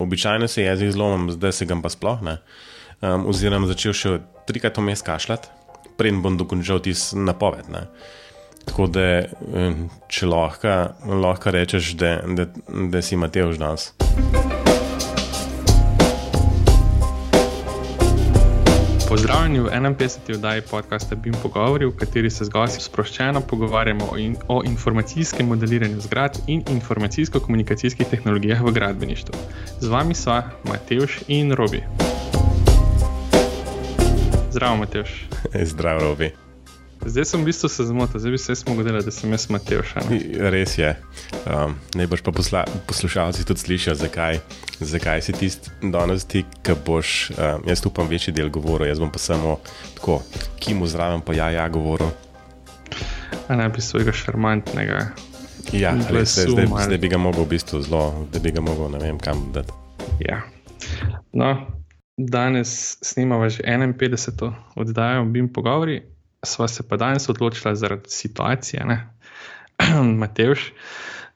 Običajno se jezik zlomim, zdaj se ga pa sploh ne. Um, oziroma začel še trikrat vmes kašljati, preden bom dokončal tisti napoved. Ne. Tako da, če lahko, lahko rečeš, da, da, da si Matej už danes. Pozdravljeni v 51. oddaji podcasta BIM Pogovori, v kateri se z gosti sproščeno pogovarjamo o, in, o informacijskem modeliranju zgradb in informacijsko-komunikacijskih tehnologijah v gradbeništvu. Z vami sva Matejš in Robi. Zdravo, Matejš. Zdravo, Robi. Zdaj sem v bistvu se zmotil, zdaj bi se lahko zgodilo, da sem jaz Matejš. Res je. Um, Najbrž pa posla, poslušalci tudi slišijo, zakaj, zakaj si tisti danes ti, ki boš, um, jaz upam, večji del govoril, jaz bom pa samo tako, ki mu zraven pa ja, ja, govoril. A ne bi svojega šarmantnega. Ja, res je, zdaj, zdaj bi ga mogel v bistvu zelo, da bi ga mogel ne vem kam dati. Ja. No, danes snimamo že 51. oddajo, bim pogovori sva se pa danes odločila zaradi situacije, Matejš,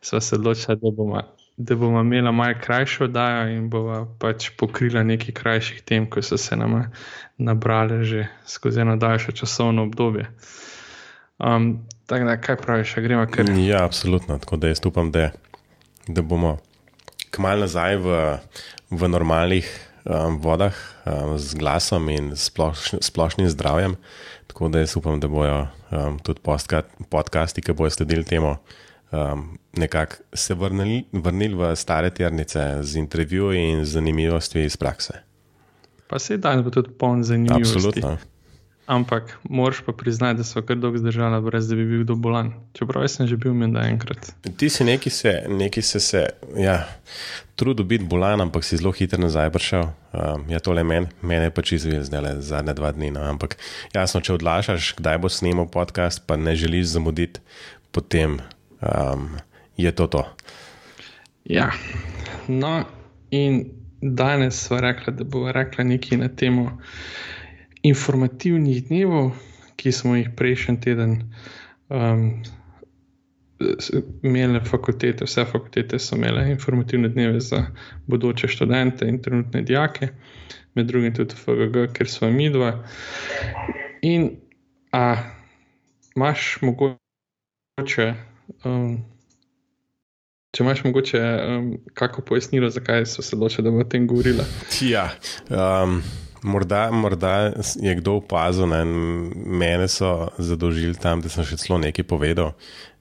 sva se odločila, da bomo, da bomo imela malo krajšo oddajo in bomo pač pokrila nekaj krajših tem, ki so se nam nabrale že skozi eno daljše časovno obdobje. Um, tako da, kaj praviš, gremo kar? Ja, absolutno. Tako da jaz upam, da, da bomo kmalo nazaj v, v normalnih um, vodah um, z glasom in sploš, splošnim zdravjem. Tako da jaz upam, da bodo um, tudi podcasti, ki bodo sledili temu, um, nekako se vrnili, vrnili v stare ternice z intervjuji in zanimivostmi iz prakse. Pa se danes bo tudi poln zanimivosti. Absolutno. Ampak moraš pa priznati, da so kar dolgo zdržali, brez da bi bil kdo bolan. Čeprav sem že bil menda enkrat. Ti si neki se, neki se, se ja, trudil biti bolan, ampak si zelo hitro nazaj prišel. Um, ja, tole men, mene pač izvil zdaj le zadnje dva dni. No. Ampak jasno, če odlašaš, kdaj bo snimal podcast, pa ne želiš zamuditi, potem um, je to to. Ja, no in danes sva rekla, da bo rekla nekaj na temo informativnih dnevov, ki smo jih prejšnji teden um, imeli, fakultete, vse fakultete so imele informativne dneve za bodoče študente in trenutne dijake, med drugim tudi FGG, ker smo mi dva. In a imaš mogoče. Um, Če imaš mogoče um, kako pojasnilo, zakaj so se odločili, da bo o tem govorila? Ja, um, Morda, morda je kdo opazil, da me so zadolžili tam, da sem še celo nekaj povedal.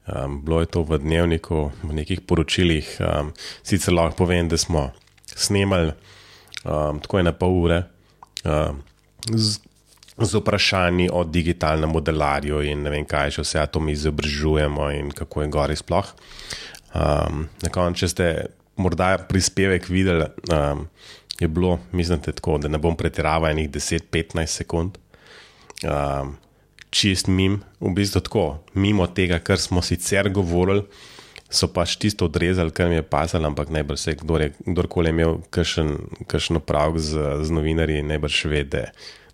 Um, bilo je to v dnevniku, v nekih poročilih. Um, sicer lahko povem, da smo snemali um, tako je na pol ure um, z, z vprašanji o digitalnem modelarju in ne vem, kaj še vse to mi izobražujemo in kako je gori sploh. Um, na koncu, če ste morda prispevek videli. Um, je bilo, mislim, tako, da ne bom pretiraval enih 10-15 sekund. Um, čist mim, v bistvu tako, mimo tega, kar smo sicer govorili, so pač tisto odrezali, kar mi je pasalo, ampak najbrž vse, kdor je, kdorkoli je imel kakšen opravek z, z novinarji, najbrž ve, da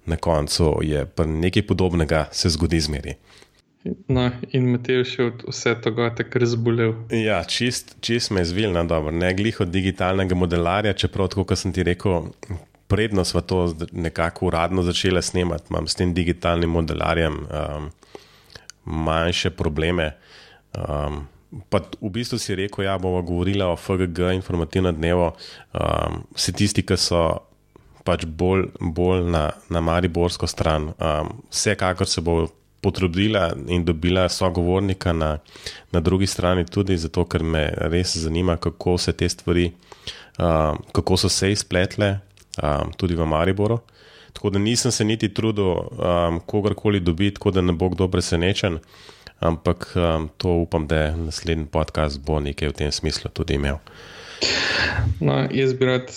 na koncu je nekaj podobnega se zgodi zmeri. No, in Matej še od vse tega, kar je zbolel. Ja, čist, čist me zvil na dobro, ne glih od digitalnega modelarja, čeprav, kot sem ti rekel, predno smo to nekako uradno začeli snemati, imam s tem digitalnim modelarjem um, manjše probleme. Um, pa v bistvu si rekel, da ja, bomo govorili o FGG, informativno dnevo, um, vsi tisti, ki so. Pač bolj, bolj na, na Mariborsko stran. Um, vsekakor se bo potrudila in dobila sogovornika na, na drugi strani, tudi zato, ker me res zanima, kako se te stvari, uh, kako so se izpletle um, tudi v Mariboru. Tako da nisem se niti trudil um, kogarkoli dobiti, tako da ne bo kdo presenečen, ampak um, to upam, da naslednji podcast bo nekaj v tem smislu tudi imel. No, jaz bi rad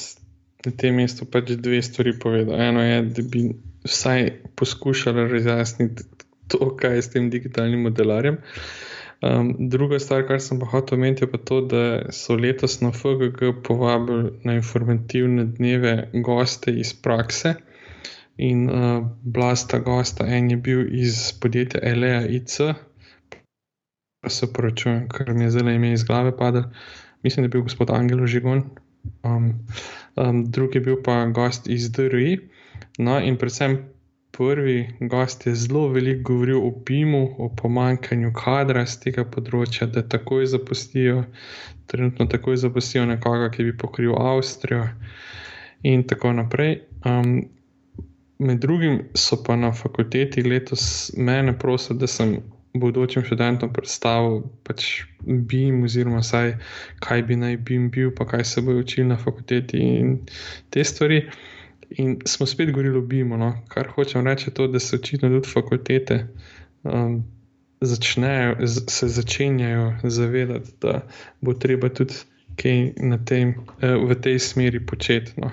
na tem mestu pač dve stvari povedal. Eno je, da bi vsaj poskušali razjasniti, to, kaj je s tem digitalnim modelarjem. Um, druga stvar, kar sem pa hotel omeniti, je pa to, da so letos na FGG povabili na informativne dneve goste iz prakse. In uh, blasta gosta, en je bil iz podjetja Elea IC, pa se poročujem, ker mi je zelo ime iz glave padlo. Mislim, da je bil gospod Angelo Žigon. Um, um, drugi je bil pa gost iz DRI. No, in predvsem prvi gost je zelo veliko govoril o PIM-u, o pomankanju kadra z tega področja, da takoj zapustijo, trenutno takoj zapustijo nekoga, ki bi pokril Avstrijo in tako naprej. Um, med drugim so pa na fakulteti letos mene prosili, da sem bodočim študentom predstavil pač BIM, oziroma saj, kaj bi naj BIM bil, pa kaj se bojo učili na fakulteti in te stvari. In smo spet govorili o BIM-u, no? kar hočem reči, je to, da se očitno tudi fakultete um, začnejo, se začenjajo zavedati, da bo treba tudi kaj tem, eh, v tej smeri početi. No.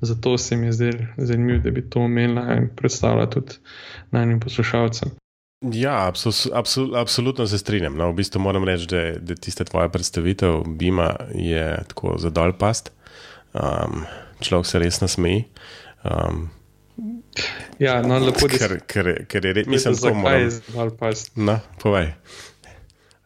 Zato se mi je zdelo zanimivo, da bi to omenila in predstavila tudi najnim poslušalcem. Ja, absol, absol, absolutno se strinjam. No, v bistvu moram reči, da, da tiste tvoje predstavitev Bima je tako za dol past. Um, človek se res nasmeji. Um, ja, no, lepo je. Ker, ker, ker je res, mislim, da je to moram... dol past. No, povej.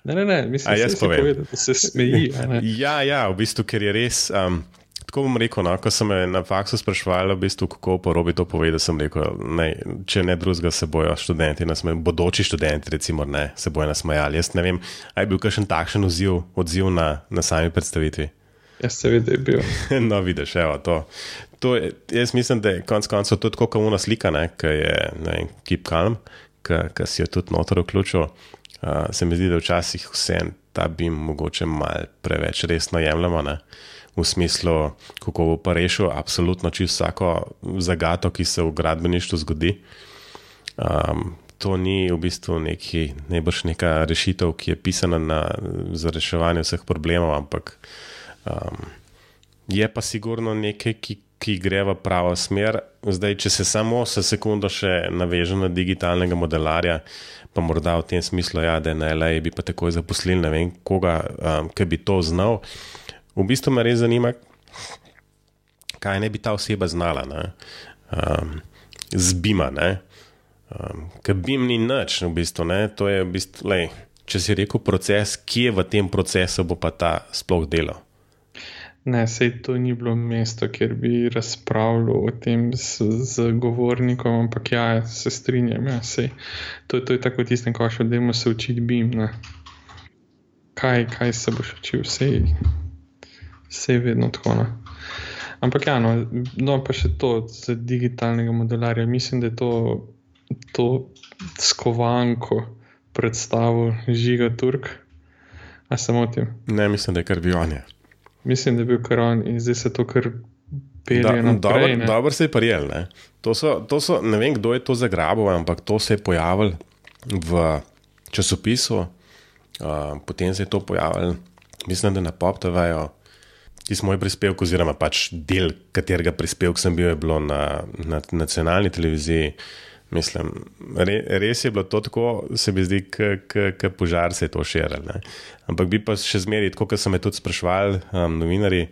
Ne, ne, ne, mislim, da se povedal, da se smeji. ja, ja, v bistvu, ker je res. Um, tako bom rekel, no, ko sem na faksu sprašval, v bistvu, kako porobi to povedal, sem rekel, ne, če ne drugega se bojo študenti, nasme, bodoči študenti, recimo, ne, se bojo nasmejali. Jaz ne vem, ali je bil kakšen takšen odziv, odziv na, na sami predstavitvi. Jaz seveda je bil. no, vidiš, evo, to. To je, jaz mislim, da je konec koncev tudi tako kauna slika, ki je Keep Calm, ki si jo tudi notor vključil. Uh, se mi zdi, da včasih vse ta bi mogoče malo preveč resno jemljemo, ne? v smislu, kako bo pa rešil absolutno čisto vsako zagato, ki se v gradbeništvu zgodi. Um, to ni v bistvu neki, najbrž neka rešitev, ki je pisana na, za reševanje vseh problemov, ampak um, je pa sigurno nekaj, ki, ki gre v pravo smer. Zdaj, če se samo za sekundo še navežem na digitalnega modelarja, pa morda v tem smislu, ja, da na LA, bi pa takoj zaposlili ne vem koga, um, ki bi to znal. V bistvu me res zanima, kaj ne bi ta oseba znala, um, zbima. Um, Ker bim ni nič, v bistvu, ne? to je v bistvu, lej, če si rekel proces, kje v tem procesu bo pa ta sploh delal. Ne, sej to ni bilo mesto, kjer bi razpravljal o tem z, z govornikom, ampak ja, se strinjam. Ja, to, to je tako tisto, ko še odemo se učiti BIM. Ne. Kaj, kaj se boš učil, vse je vedno tako. Ne. Ampak ja, no, no, pa še to za digitalnega modelarja. Mislim, da je to, to skovanko predstavil Žiga Turk. A samo tem? Ne, mislim, da je kar bivanje. Mislim, da je bil karon in zdaj se to kar pelje na dobro. Dobro se je prijel. Ne? To so, to so, ne vem, kdo je to zagrabil, ampak to se je pojavilo v časopisu, uh, potem se je to pojavilo, mislim, da na PopTV-ju. Ti smo moj prispevek, oziroma pač del katerega prispevka sem bil, je bilo na, na nacionalni televiziji. Mislim, re, res je bilo to tako, se mi zdi, kot požar se je to širilo. Ampak bi pa še zmeraj, kot so me tudi sprašvali um, novinari,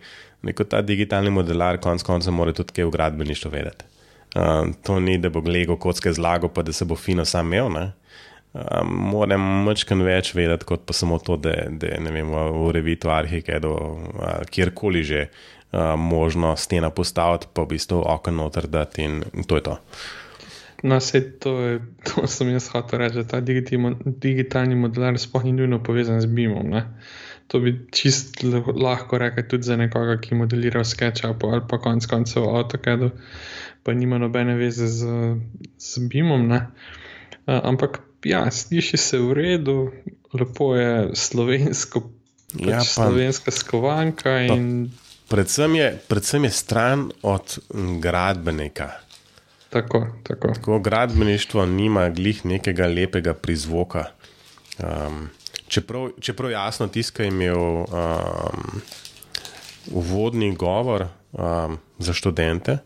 neko ta digitalni modelar, konec konca, mora tudi kaj v gradbeništvu vedeti. Um, to ni, da bo glego kocke zlago, pa da se bo fino sam imel. Um, moram mačkan več vedeti, kot pa samo to, da je v, revitu Arhikedo, kjerkoli že um, možno stena postaviti, pa v bistvu okno noter dati in, in to je to. No, vse to, je, to sem jaz hotel reči, da ta digitalni modelar sploh ni nujno povezan z BIM-om. Ne? To bi čist lahko rekel tudi za nekoga, ki modelira v SketchUpu ali pa konec koncev v AutoCAD-u, pa nima nobene veze z, z BIM-om. Uh, ampak ja, sliši se v redu, lepo je slovensko, pač ja, pa, slovenska skovanka. In... Predvsem, je, predvsem je stran od gradbenika. Tako, tako. tako gradbeništvo nima glih nekega lepega prizvoka. Um, čeprav, čeprav jasno tiska je imel um, uvodni govor um, za študente,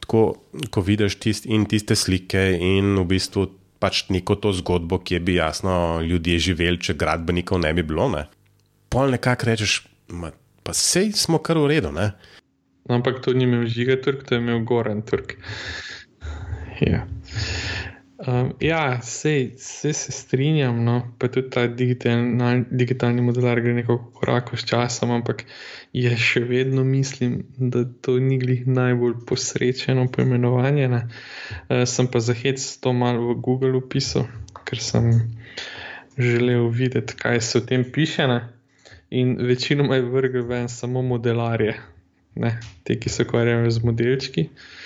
tako ko vidiš tist, in tiste slike in v bistvu pač neko to zgodbo, ki bi jasno ljudje živeli, če gradbenikov ne bi bilo. Ne? Pol nekako rečeš, ma, pa sej smo kar v redu. Ne? Ampak to ni imel žiga Turk, to je imel Goran Turk. Ja. Um, ja, vse se strinjam, no, pa tudi ta digitalni, digitalni modelar gre nekako korak s časom, ampak je še vedno mislim, da to ni glih najbolj posrečeno poimenovanje. Uh, sem pa zahec to malo v Google upisal, ker sem želel videti, kaj se o tem piše. Ne. In večino je vrgel ven samo modelarje, ne, te, ki se ukvarjajo z modelčki. Uh,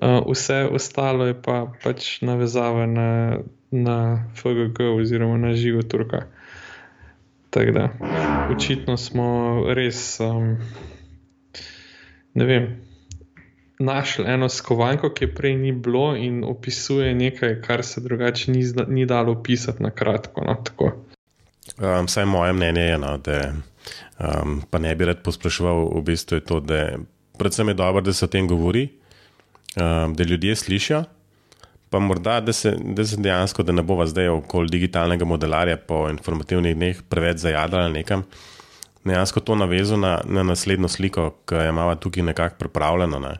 vse ostalo je pa pač navezava na, na FGG oziroma na živo Turka. Tako da, očitno smo res, um, ne vem, našli eno skovanko, ki je prej ni bilo in opisuje nekaj, kar se drugače ni, ni dalo opisati na kratko. No, um, Vsaj moje mnenje je, no, da um, pa ne bi rad pospraševal, v bistvu je to, da predvsem je dobro, da se o tem govori. Um, da ljudje slišijo, pa morda, da se, da se dejansko, da ne bova zdaj okoli digitalnega modelarja po informativnih dneh preveč zajadala nekam, dejansko to navezuje na, na naslednjo sliko, ki je imamo tukaj nekako pripravljeno. Ne?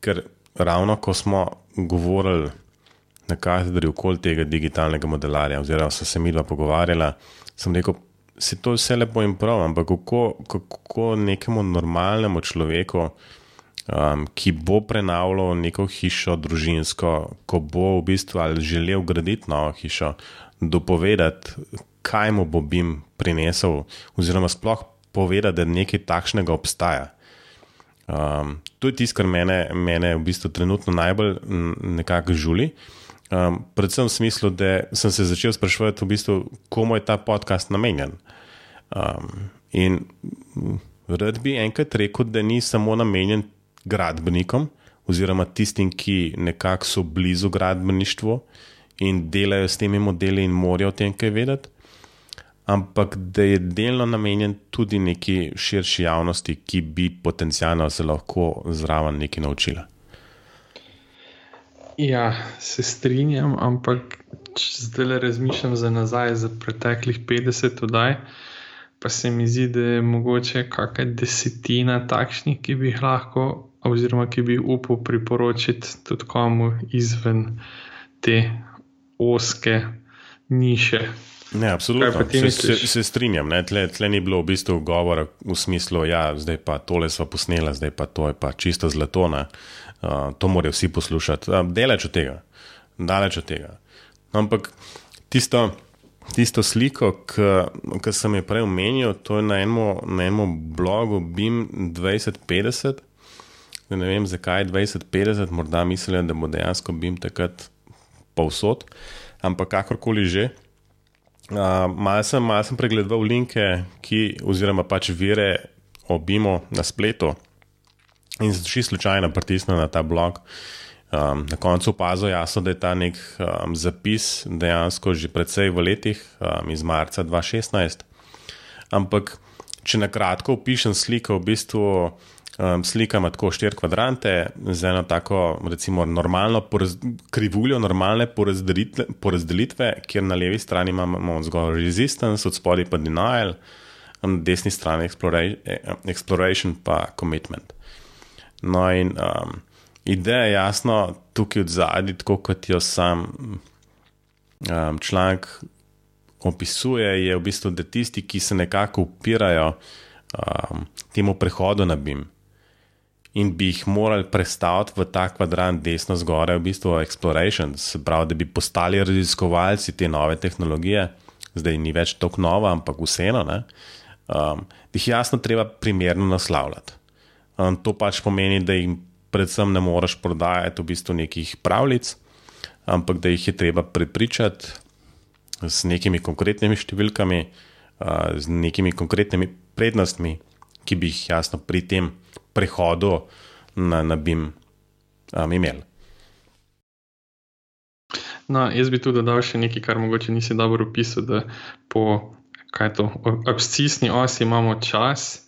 Ker ravno ko smo govorili na katedri okoli tega digitalnega modelarja, oziroma so se mi dva pogovarjala, sem rekel, se to vse lepo in prav, ampak kako, kako nekemu normalnemu človeku um, ki bo prenavljal neko hišo, družinsko, ko bo v bistvu ali želel graditi novo hišo, dopovedati, kaj mu bo bim prinesel, oziroma sploh povedati, da nekaj takšnega obstaja. Um, to je tisto, kar mene, mene v bistvu trenutno najbolj nekako žuli. Um, predvsem v smislu, da sem se začel sprašovati, v bistvu, komu je ta podcast namenjen. Um, in rad bi enkrat rekel, da ni samo namenjen gradbenikom, oziroma tistim, ki nekako so blizu gradbeništvu in delajo s temi modeli in morajo o tem kaj vedeti, ampak da je delno namenjen tudi neki širši javnosti, ki bi potencialno se lahko zraven nekaj naučila. Ja, se strinjam, ampak zdaj le razmišljam za nazaj, za preteklih 50 oddaj. Pa se mi zdi, da je mogoče kakšna desetina takšnih, ki bi jih lahko oziroma ki bi upal priporočiti tudi komu izven te oske niše. Ne, absolutno. Se, se, se strinjam. Tle, tle ni bilo v bistvu govora v smislu, da ja, zdaj pa tole smo posneli, zdaj pa to je pa čisto zlato. Uh, to morajo vsi poslušati. Uh, daleč od tega. Daleč od tega. Ampak tisto, tisto sliko, ki sem jo prej omenil, to je na enem blogu BIM 2050 ne vem zakaj 20-50, morda mislijo, da bo dejansko bim takrat povsod, ampak kakorkoli že. Uh, Mal sem, mal sem pregledal linke, ki, oziroma pač vire o BIM-u na spletu in se čisto slučajno pritisnil na ta blog. Um, na koncu opazil jasno, da je ta nek um, zapis dejansko že predvsej v letih, um, iz marca 2016. Ampak, če na kratko opišem sliko, v bistvu um, slika ima tako štiri kvadrante z eno tako, recimo, normalno krivuljo, normalne porazdelitve, porazdelitve, kjer na levi strani imamo zgolj resistance, od spodaj pa denial, na desni strani exploration, pa commitment. No, in um, ideja je jasno tukaj od zadaj, tako kot jo sam um, članek opisuje, je v bistvu, da tisti, ki se nekako upirajo um, temu prehodu na BIM, in bi jih morali predstaviti v ta kvadrant desno zgoraj, v bistvu exploration, se pravi, da bi postali raziskovalci te nove tehnologije, zdaj ni več tako nova, ampak vseeno, um, jih jasno treba primerno naslavljati. Um, to pač pomeni, da jim predvsem ne moreš prodajati v bistvu nekih pravljic, ampak da jih je treba prepričati z nekimi konkretnimi številkami, uh, z nekimi konkretnimi prednostmi, ki bi jih jasno pri tem prehodu na, na BIM um, imeli. No, jaz bi tu dodal še nekaj, kar mogoče nisi dobro opisal, da po to, abscisni osi imamo čas,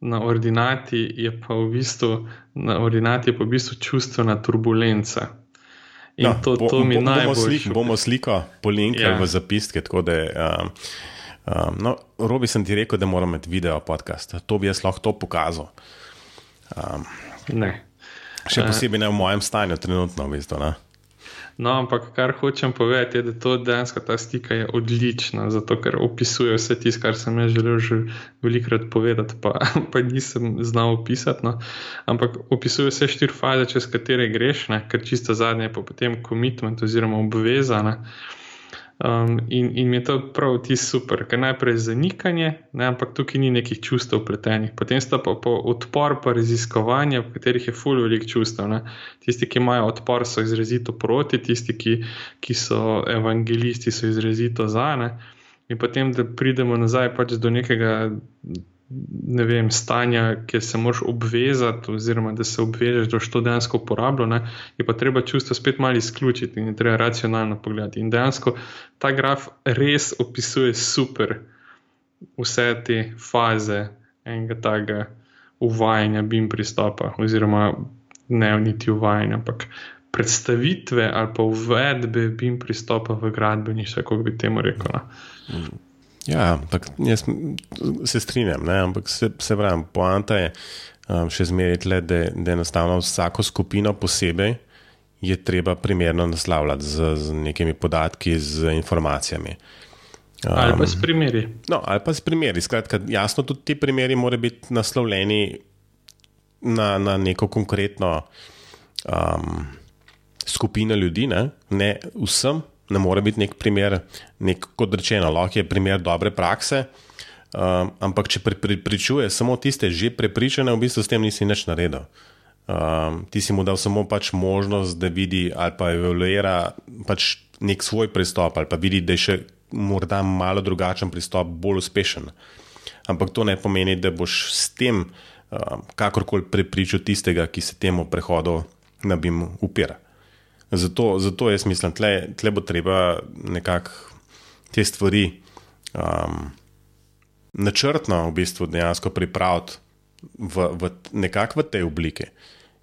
na ordinati je pa v bistvu, na ordinati je pa v bistvu čustvena turbulenca. In ja, to, to bo, mi bo, najbolj bomo, slik, bomo sliko polinkali ja. v zapiske. Um, um, no, Robi sem ti rekel, da moramo imeti video podcast. To bi jaz lahko pokazal. Um, ne. Še posebej ne v mojem stanju, trenutno, v bistvu. Ne? No, ampak kar hočem povedati, je, da to dejansko ta stika je odlična, zato ker opisuje vse tisto, kar sem jaz želel že velikokrat povedati, pa, pa nisem znal opisati. No. Ampak opisuje vse štiri faze, čez katere greš, ne, ker čisto zadnje je pa potem komitment oziroma obvezane. Um, in, in mi je to prav ti super, ker najprej zanikanje, ne, ampak tukaj ni nekih čustev pletenih. Potem sta pa po odpor, pa raziskovanje, v katerih je ful velik čustev. Ne. Tisti, ki imajo odpor, so izrazito proti, tisti, ki, ki so evangelisti, so izrazito za. Ne. In potem, da pridemo nazaj pač do nekega ne vem, stanja, ki se moraš obvezati, oziroma da se obvežeš, da boš to dejansko uporabljal, ne, je pa treba čustva spet malo izključiti in je treba racionalno pogledati. In dejansko ta graf res opisuje super vse te faze enega takega uvajanja BIM pristopa, oziroma ne niti uvajanja, ampak predstavitve ali pa uvedbe BIM pristopa v gradbeništvo, kako bi temu rekel. Mm. Ja, ampak jaz se strinjam, ne? ampak se, se pravi, poanta je um, še zmeraj tle, da, da enostavno vsako skupino posebej je treba primerno naslavljati z, z nekimi podatki, z informacijami. Um, ali pa s primeri. No, ali pa s primeri. Skratka, jasno, tudi ti primeri morajo biti naslovljeni na, na neko konkretno um, skupino ljudi, ne, ne vsem ne more biti nek primer, nek, kot rečeno, lahko je primer dobre prakse. Um, ampak, če prepričuje samo tiste že prepričane, v bistvu s tem nisi nič naredil. Um, ti si mu dal samo pač možnost, da vidi ali pa evaluira pač nek svoj pristop, ali pa vidi, da je še morda malo drugačen pristop, bolj uspešen. Ampak to ne pomeni, da boš s tem um, kakorkoli prepričal tistega, ki se temu prehodu ne bi mu upira. Zato, zato jaz mislim, da tle bo treba nekako te stvari um, načrtno v bistvu dejansko pripraviti v, v v tej obliki.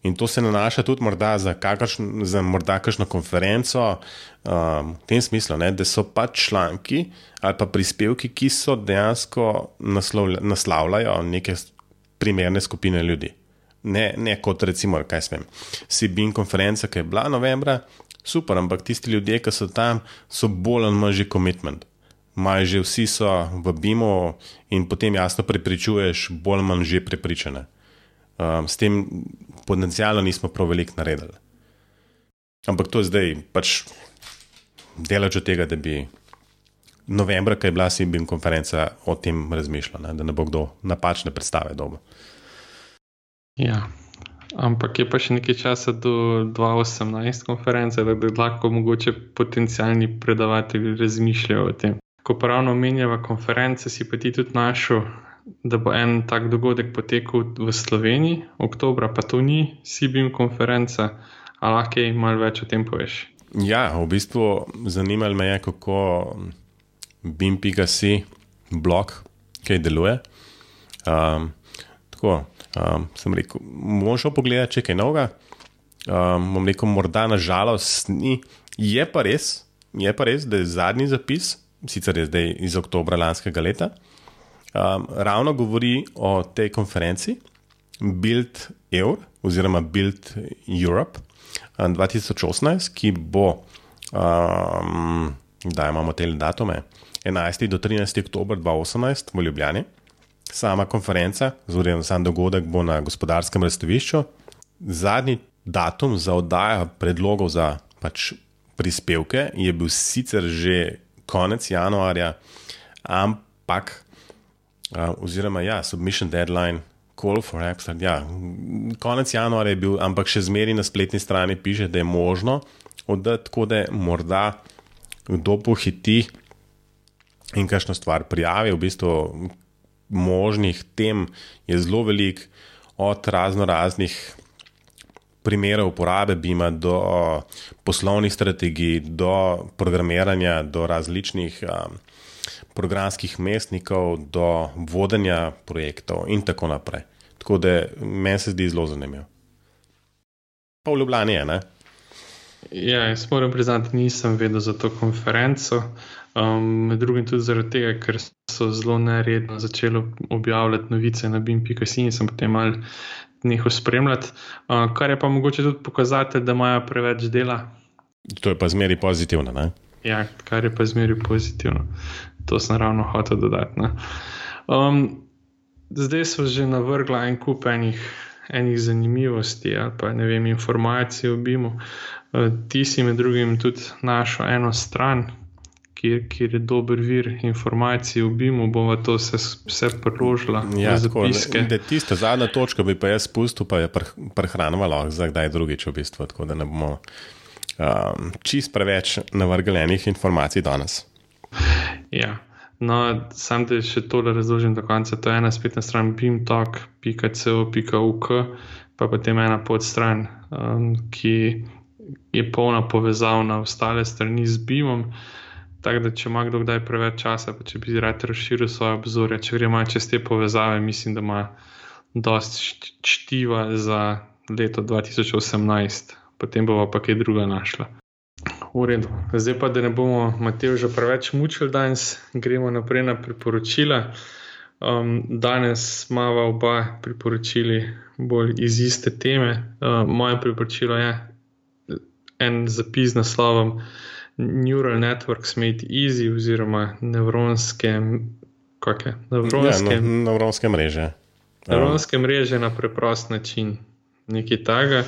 In to se nanaša tudi za, kakršn, za morda kakšno konferenco, um, v tem smislu, ne, da so pač članki ali pa prispevki, ki so dejansko naslavljajo neke primerne skupine ljudi ne, ne kot recimo, kaj smem. Sibin konferenca, ki je bila novembra, super, ampak tisti ljudje, ki so tam, so bolj ali manj že komitment. Maj že vsi so v BIM-u in potem jasno prepričuješ, bolj ali manj že prepričane. Um, s tem potencialno nismo prav veliko naredili. Ampak to je zdaj pač delač od tega, da bi novembra, ki je bila Sibin konferenca, o tem razmišljal, ne? da ne bo kdo napačne predstave dobil. Ja. Ampak je pa še nekaj časa do 2018 konference, da bi lahko mogoče potencijalni predavatelji razmišljali o tem. Ko pravno menjava konference, si pa ti tudi našel, da bo en tak dogodek potekal v Sloveniji, oktober, pa to ni Sibim konferenca, ali lahko kaj malo več o tem poveš. Ja, v bistvu zanimalo me je, kako BIM.si blog, kaj deluje. Um, tako, Um, sem rekel, bom šel pogledat, če je kaj novega. Um, bom rekel, morda na žalost ni. Je pa res, je pa res, da je zadnji zapis, sicer je zdaj iz oktobra lanskega leta, um, ravno govori o tej konferenci Build Eur oziroma Build Europe um, 2018, ki bo, um, da imamo te datume, 11. do 13. oktober 2018 v Ljubljani sama konferenca, oziroma sam dogodek bo na gospodarskem razstavišču. Zadnji datum za oddajo predlogov za pač prispevke je bil sicer že konec januarja, ampak, uh, oziroma ja, submission deadline. Call for abstract. Ja, konec januarja je bil, ampak še zmeraj na spletni strani piše, da je možno oddati, tako da morda kdo pohiti in kakšno stvar prijavi. V bistvu, možnih tem je zelo velik, od razno raznih primerov uporabe BIM-a do poslovnih strategij, do programiranja, do različnih um, programskih mestnikov, do vodenja projektov in tako naprej. Tako da meni se zdi zelo zanimivo. Pa v Ljubljani je, ne? Ja, jaz moram priznati, nisem vedel za to konferenco. Um, med drugim tudi zaradi tega, ker so zelo neredno začeli objavljati novice na BIM.com in sem potem mal njihov spremljati. Uh, kar je pa mogoče tudi pokazati, da imajo preveč dela, To je pa zmeri pozitivno. Ne? Ja, kar je pa zmeri pozitivno. To sem ravno hotel dodati. Um, zdaj so že navrgla en kup enih, enih zanimivosti ali pa ne vem, informacij o BIM-u. Uh, ti si med drugim tudi našel eno stran, kjer, kjer je dober vir informacij o BIM-u, bomo to vse, vse priložili. Ja, tista zadnja točka bi pa jaz spustil, pa je prehranjeno za kdaj drugič v bistvu, tako da ne bomo um, čist preveč navrglenih informacij danes. Ja. No, sam te še tole razložim do konca. To je ena spletna stran beamtalk.co.uk, pa potem ena podstran, um, ki je polna povezav na ostale strani z BIM-om. Tako da, če ima kdo kdaj preveč časa, pa če bi rad razširil svoje obzorje, če gremo čez te povezave, mislim, da ima dosti štiva za leto 2018, potem bomo pa kaj druga našla. V redu. Zdaj pa, da ne bomo Matej že preveč mučili danes, gremo naprej na priporočila. Um, danes smo oba priporočili bolj iz iste teme. Uh, moje priporočilo je en zapis na slovom neural networks made easy, oziroma nevronske, kakšne nevronske, ja, no, nevronske mreže. Nevronske mreže na preprost način, nekaj takega.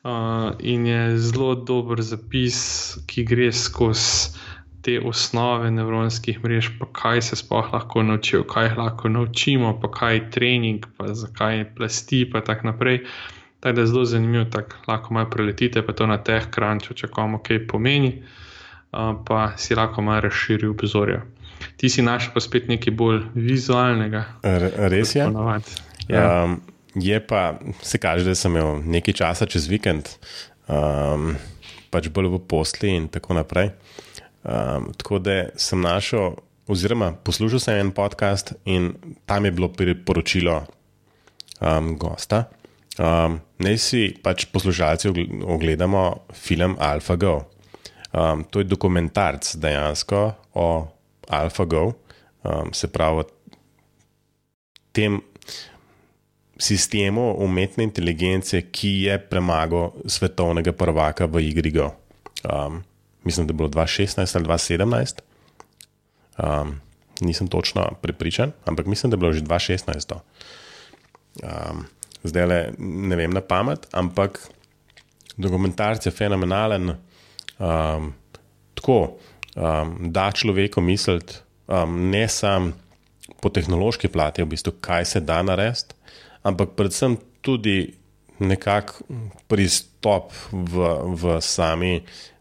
Uh, in je zelo dober zapis, ki gre skozi te osnove nevronskih mrež, pa kaj se sploh lahko naučijo, kaj jih lahko naučimo, pa kaj je trening, pa zakaj je plasti, pa tako naprej. Tako da je zelo zanimivo, tako lahko malo preletite, pa to na teh kranču, če komu kaj pomeni. Uh, pa si lahko malo razširil obzorje. Ti si našel pa spet nekaj bolj vizualnega. R res je. Ja. Um, je pa, se kaže, da sem imel nekaj časa čez vikend, um, pač bolj v posli in tako naprej. Um, tako da sem našel, oziroma poslušal sem en podcast in tam je bilo priporočilo um, gosta. Um, naj si pač poslušalci ogledamo film AlphaGo. Um, to je dokumentarc dejansko o AlphaGo, um, se pravi, tem sistemu umetne inteligence, ki je premagal svetovnega prvaka v igri Go. Um, mislim, da je bilo 2016 ali 2017. Um, nisem točno prepričan, ampak mislim, da je bilo že 2016. Um, zdaj le ne vem na pamet, ampak dokumentarc je fenomenalen um, tako, um, da človeku misliti, um, ne samo po tehnološki plati, v bistvu, kaj se da narediti, ampak predvsem tudi nekakšen pristop v, v sami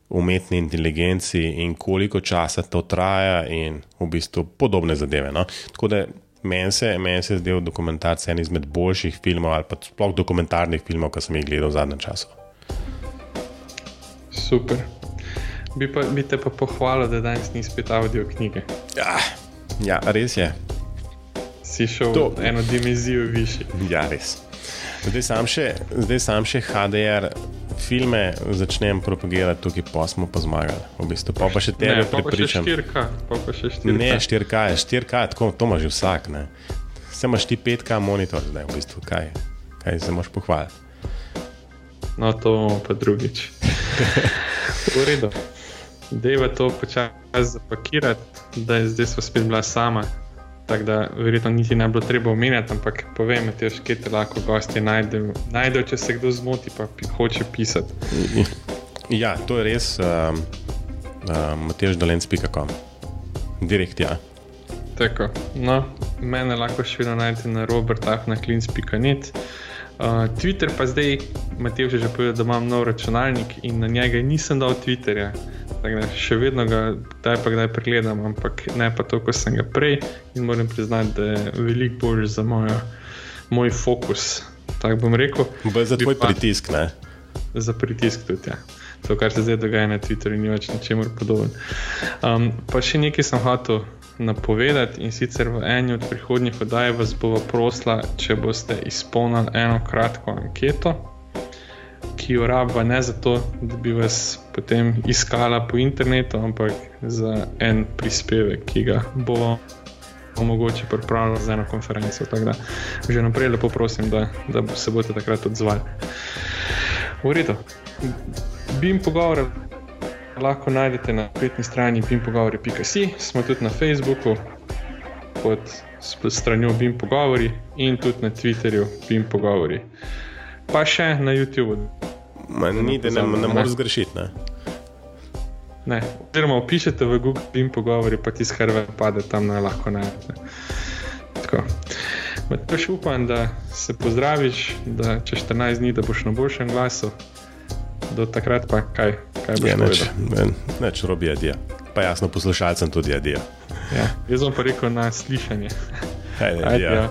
umetni inteligenci in koliko časa to traja, in v bistvu podobne zadeve. No? Tako da meni se, men se je zdel dokumentarc en izmed boljših filmov ali pa sploh dokumentarnih filmov, ki sem jih gledal v zadnjem času. Super. Bi, pa, bi te pa pohvalil, da danes nisi spet avdio knjige. Ja, ja, res je. Si šel to. eno dimenzijo više. Ja, res. Zdaj sam še, zdaj sam še HDR filme začnem propagirati, tukaj pa smo pa zmagali. V bistvu. Pa, pa še tebe pripričam. Ne, 4K je 4K, tako to ima že vsak. Ne. Se imaš ti 5K monitor zdaj, v bistvu. kaj, kaj se moš pohvaliti. No, to bomo pa drugič. v redu je to počasi zapakirati, da je zdaj spet bila sama. Tako da verjetno niti ne bo treba omenjati, ampak povem, da je te lahko gosti najdejo, najde, če se kdo zmoti, pa hoče pisati. Ja, to je res, um, um, Matež Dolence.com, direkt ja. Tako, no, mene lahko še vedno najdete na robertafnaklins.net. Uh, Twitter pa zdaj, Matej že povedal, da imam nov računalnik in na njega nisem dal Twitterja. Da, še vedno ga kdaj pa kdaj pregledam, ampak ne pa to, kot sem ga prej. In moram priznati, da je veliko bolj za mojo, moj fokus. Tako bom rekel. Bo za tvoj pritisk, ne? Za pritisk tudi, ja. To, kar se zdaj dogaja na Twitterju, ni več ničemur podoben. Um, pa še nekaj sem hotel napovedati in sicer v eni od prihodnjih oddaj vas bo prosila, če boste izpolnili eno kratko anketo ki jo rabva ne zato, da bi vas potem iskala po internetu, ampak za en prispevek, ki ga bo mogoče pripravljati za eno konferenco. Tako da že naprej lepo prosim, da, da se boste takrat odzvali. V redu, bi jim pogovoril lahko najdete na spletni strani bimpogovori.si, smo tudi na Facebooku pod stranjo Bim Pogovori in tudi na Twitterju Bim Pogovori. Pa še na YouTubu. Ni, da ne, ne moreš zgrešiti. Ne? Ne. Oziroma, opišete v Google Bim Pogovori, pa ti skrbe pade tam na lahko najdete. Mateš upam, da se pozdraviš, da čez 14 dni boš na boljšem glasu. Do takrat pa kaj, kaj boš ja, neč, neč robi adijo. Pa jasno, poslušalcem tudi adijo. Ja, jaz bom pa rekel na slišanje. Ajde, Ajde, ja.